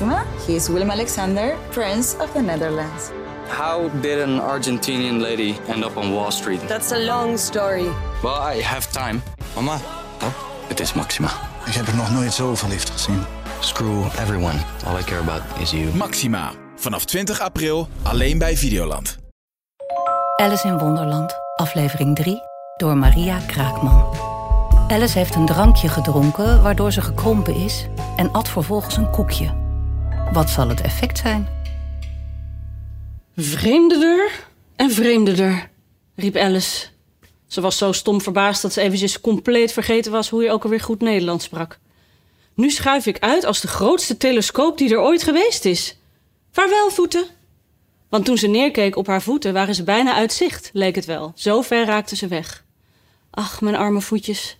Maxima. He is Willem Alexander, Prince of the Netherlands. How did an Argentinian lady end up on Wall Street? That's a long story. Well, I have time. Mama, Oh, het is Maxima. ik heb er nog nooit zo verliefd gezien. Screw everyone. All I care about is you. Maxima. Vanaf 20 april alleen bij Videoland. Alice in Wonderland, aflevering 3, door Maria Kraakman. Alice heeft een drankje gedronken waardoor ze gekrompen is en at vervolgens een koekje. Wat zal het effect zijn? Vreemdeder en vreemdeder, riep Alice. Ze was zo stom verbaasd dat ze eventjes compleet vergeten was hoe je ook alweer goed Nederlands sprak. Nu schuif ik uit als de grootste telescoop die er ooit geweest is. Vaarwel, voeten. Want toen ze neerkeek op haar voeten waren ze bijna uit zicht, leek het wel. Zo ver raakten ze weg. Ach, mijn arme voetjes.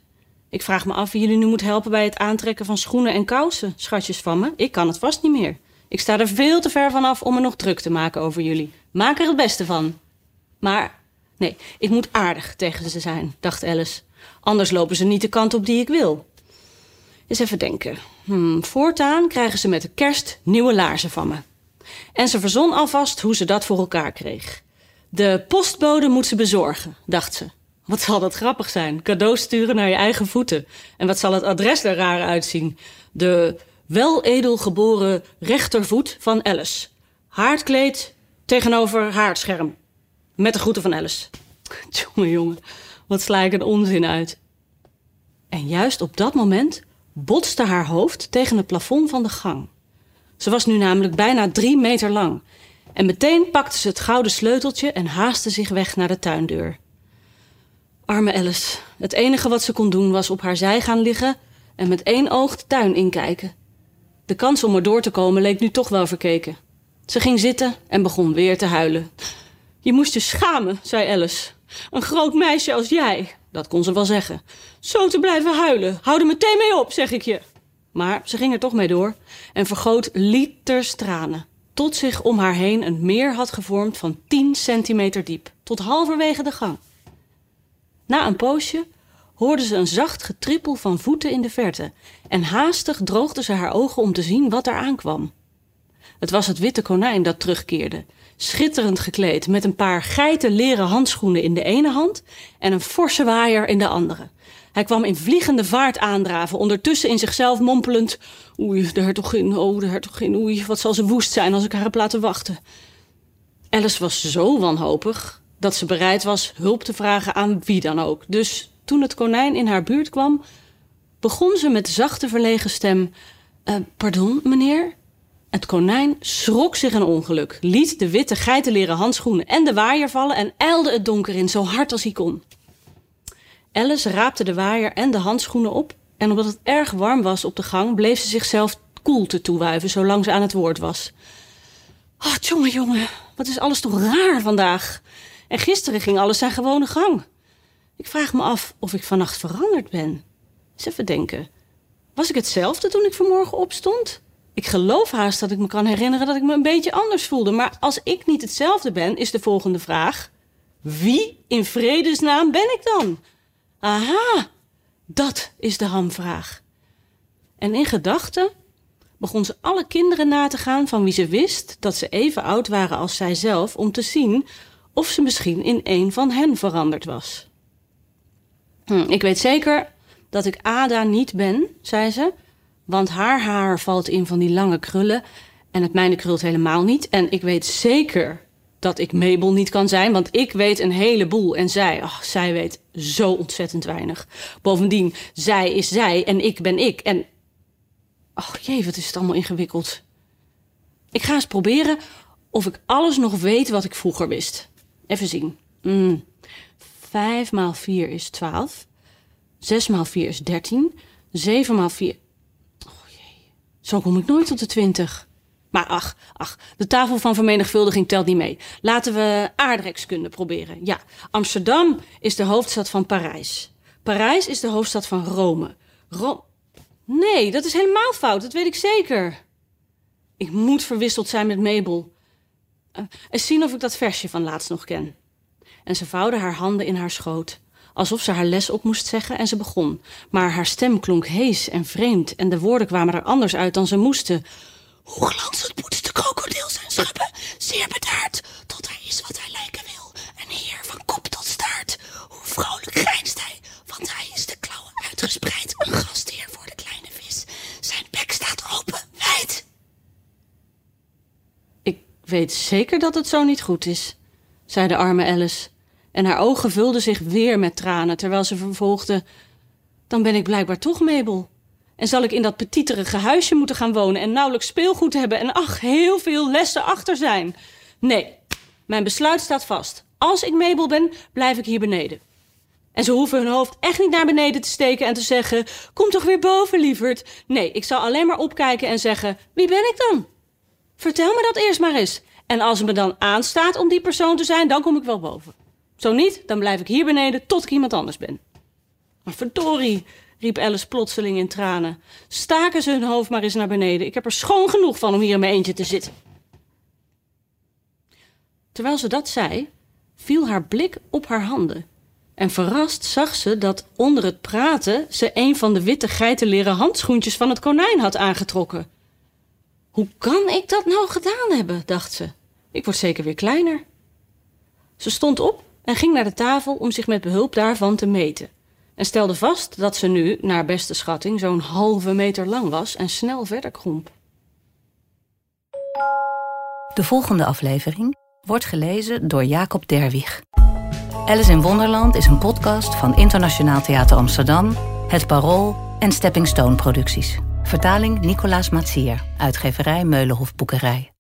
Ik vraag me af wie jullie nu moet helpen bij het aantrekken van schoenen en kousen, schatjes van me. Ik kan het vast niet meer. Ik sta er veel te ver vanaf om me nog druk te maken over jullie. Maak er het beste van. Maar nee, ik moet aardig tegen ze zijn, dacht Alice. Anders lopen ze niet de kant op die ik wil. Eens even denken. Hmm, voortaan krijgen ze met de kerst nieuwe laarzen van me. En ze verzon alvast hoe ze dat voor elkaar kreeg. De postbode moet ze bezorgen, dacht ze. Wat zal dat grappig zijn? Cadeaus sturen naar je eigen voeten. En wat zal het adres er raar uitzien? De weledelgeboren rechtervoet van Alice. Haardkleed tegenover haardscherm. Met de groeten van Alice. Jongen, jongen, wat sla ik een onzin uit. En juist op dat moment botste haar hoofd tegen het plafond van de gang. Ze was nu namelijk bijna drie meter lang. En meteen pakte ze het gouden sleuteltje en haastte zich weg naar de tuindeur. Arme Alice. Het enige wat ze kon doen was op haar zij gaan liggen en met één oog de tuin inkijken. De kans om er door te komen leek nu toch wel verkeken. Ze ging zitten en begon weer te huilen. Je moest je schamen, zei Alice. Een groot meisje als jij, dat kon ze wel zeggen. Zo te blijven huilen. Hou er meteen mee op, zeg ik je. Maar ze ging er toch mee door en vergoot liters tranen. Tot zich om haar heen een meer had gevormd van 10 centimeter diep, tot halverwege de gang. Na een poosje hoorde ze een zacht getrippel van voeten in de verte en haastig droogde ze haar ogen om te zien wat er aankwam. Het was het witte konijn dat terugkeerde, schitterend gekleed met een paar geitenleren handschoenen in de ene hand en een forse waaier in de andere. Hij kwam in vliegende vaart aandraven, ondertussen in zichzelf mompelend: Oei, de hertogin, oh, de hertogin, oei, wat zal ze woest zijn als ik haar heb laten wachten. Alice was zo wanhopig dat ze bereid was hulp te vragen aan wie dan ook. Dus toen het konijn in haar buurt kwam, begon ze met zachte verlegen stem: "Eh, Pardon, meneer? Het konijn schrok zich een ongeluk, liet de witte geitenleren handschoenen en de waaier vallen en ijlde het donker in zo hard als hij kon. Alice raapte de waaier en de handschoenen op en omdat het erg warm was op de gang, bleef ze zichzelf koelte toewuiven zolang ze aan het woord was. Oh, jongen, jongen, wat is alles toch raar vandaag? En gisteren ging alles zijn gewone gang. Ik vraag me af of ik vannacht veranderd ben. Eens even denken. Was ik hetzelfde toen ik vanmorgen opstond? Ik geloof haast dat ik me kan herinneren dat ik me een beetje anders voelde. Maar als ik niet hetzelfde ben, is de volgende vraag: wie in vredesnaam ben ik dan? Aha, dat is de hamvraag. En in gedachten begon ze alle kinderen na te gaan van wie ze wist dat ze even oud waren als zijzelf, om te zien of ze misschien in een van hen veranderd was. Hm, ik weet zeker dat ik Ada niet ben, zei ze, want haar haar valt in van die lange krullen en het mijne krult helemaal niet. En ik weet zeker dat ik Mabel niet kan zijn, want ik weet een heleboel en zij, ach, zij weet zo ontzettend weinig. Bovendien, zij is zij en ik ben ik. En, ach jee, wat is het allemaal ingewikkeld. Ik ga eens proberen of ik alles nog weet wat ik vroeger wist. Even zien. Mm. 5 maal 4 is 12. 6 maal 4 is 13. 7 maal 4... Oh jee, zo kom ik nooit tot de 20. Maar ach, ach, de tafel van vermenigvuldiging telt niet mee. Laten we aardrijkskunde proberen. Ja, Amsterdam is de hoofdstad van Parijs. Parijs is de hoofdstad van Rome. Ro nee, dat is helemaal fout, dat weet ik zeker. Ik moet verwisseld zijn met Mabel. Uh, eens zien of ik dat versje van laatst nog ken. En ze vouwde haar handen in haar schoot, alsof ze haar les op moest zeggen en ze begon. Maar haar stem klonk hees en vreemd en de woorden kwamen er anders uit dan ze moesten. Hoe glanzend moet de krokodil zijn schubben, zeer bedaard, tot hij is wat hij lijken wil. Een heer van kop tot staart. Hoe vrolijk grijnst hij, want hij is de klauwen uitgespreid. Een gastheer voor de kleine vis. Zijn bek staat open, wijd. Ik weet zeker dat het zo niet goed is, zei de arme Alice. En haar ogen vulden zich weer met tranen terwijl ze vervolgde: Dan ben ik blijkbaar toch Mabel. En zal ik in dat petieterige huisje moeten gaan wonen en nauwelijks speelgoed hebben en ach, heel veel lessen achter zijn? Nee, mijn besluit staat vast. Als ik Mabel ben, blijf ik hier beneden. En ze hoeven hun hoofd echt niet naar beneden te steken en te zeggen: Kom toch weer boven, lieverd. Nee, ik zal alleen maar opkijken en zeggen: Wie ben ik dan? Vertel me dat eerst maar eens. En als het me dan aanstaat om die persoon te zijn, dan kom ik wel boven. Zo niet, dan blijf ik hier beneden tot ik iemand anders ben. Maar verdorie, riep Alice plotseling in tranen. Staken ze hun hoofd maar eens naar beneden. Ik heb er schoon genoeg van om hier in mijn eentje te zitten. Terwijl ze dat zei, viel haar blik op haar handen. En verrast zag ze dat onder het praten ze een van de witte geitenleren handschoentjes van het konijn had aangetrokken. Hoe kan ik dat nou gedaan hebben? dacht ze. Ik word zeker weer kleiner. Ze stond op en ging naar de tafel om zich met behulp daarvan te meten. En stelde vast dat ze nu, naar beste schatting, zo'n halve meter lang was en snel verder kromp. De volgende aflevering wordt gelezen door Jacob Derwig. Alice in Wonderland is een podcast van Internationaal Theater Amsterdam, Het Parool en Stepping Stone Producties. Vertaling Nicolaas Matsier, uitgeverij Meulenhof Boekerij.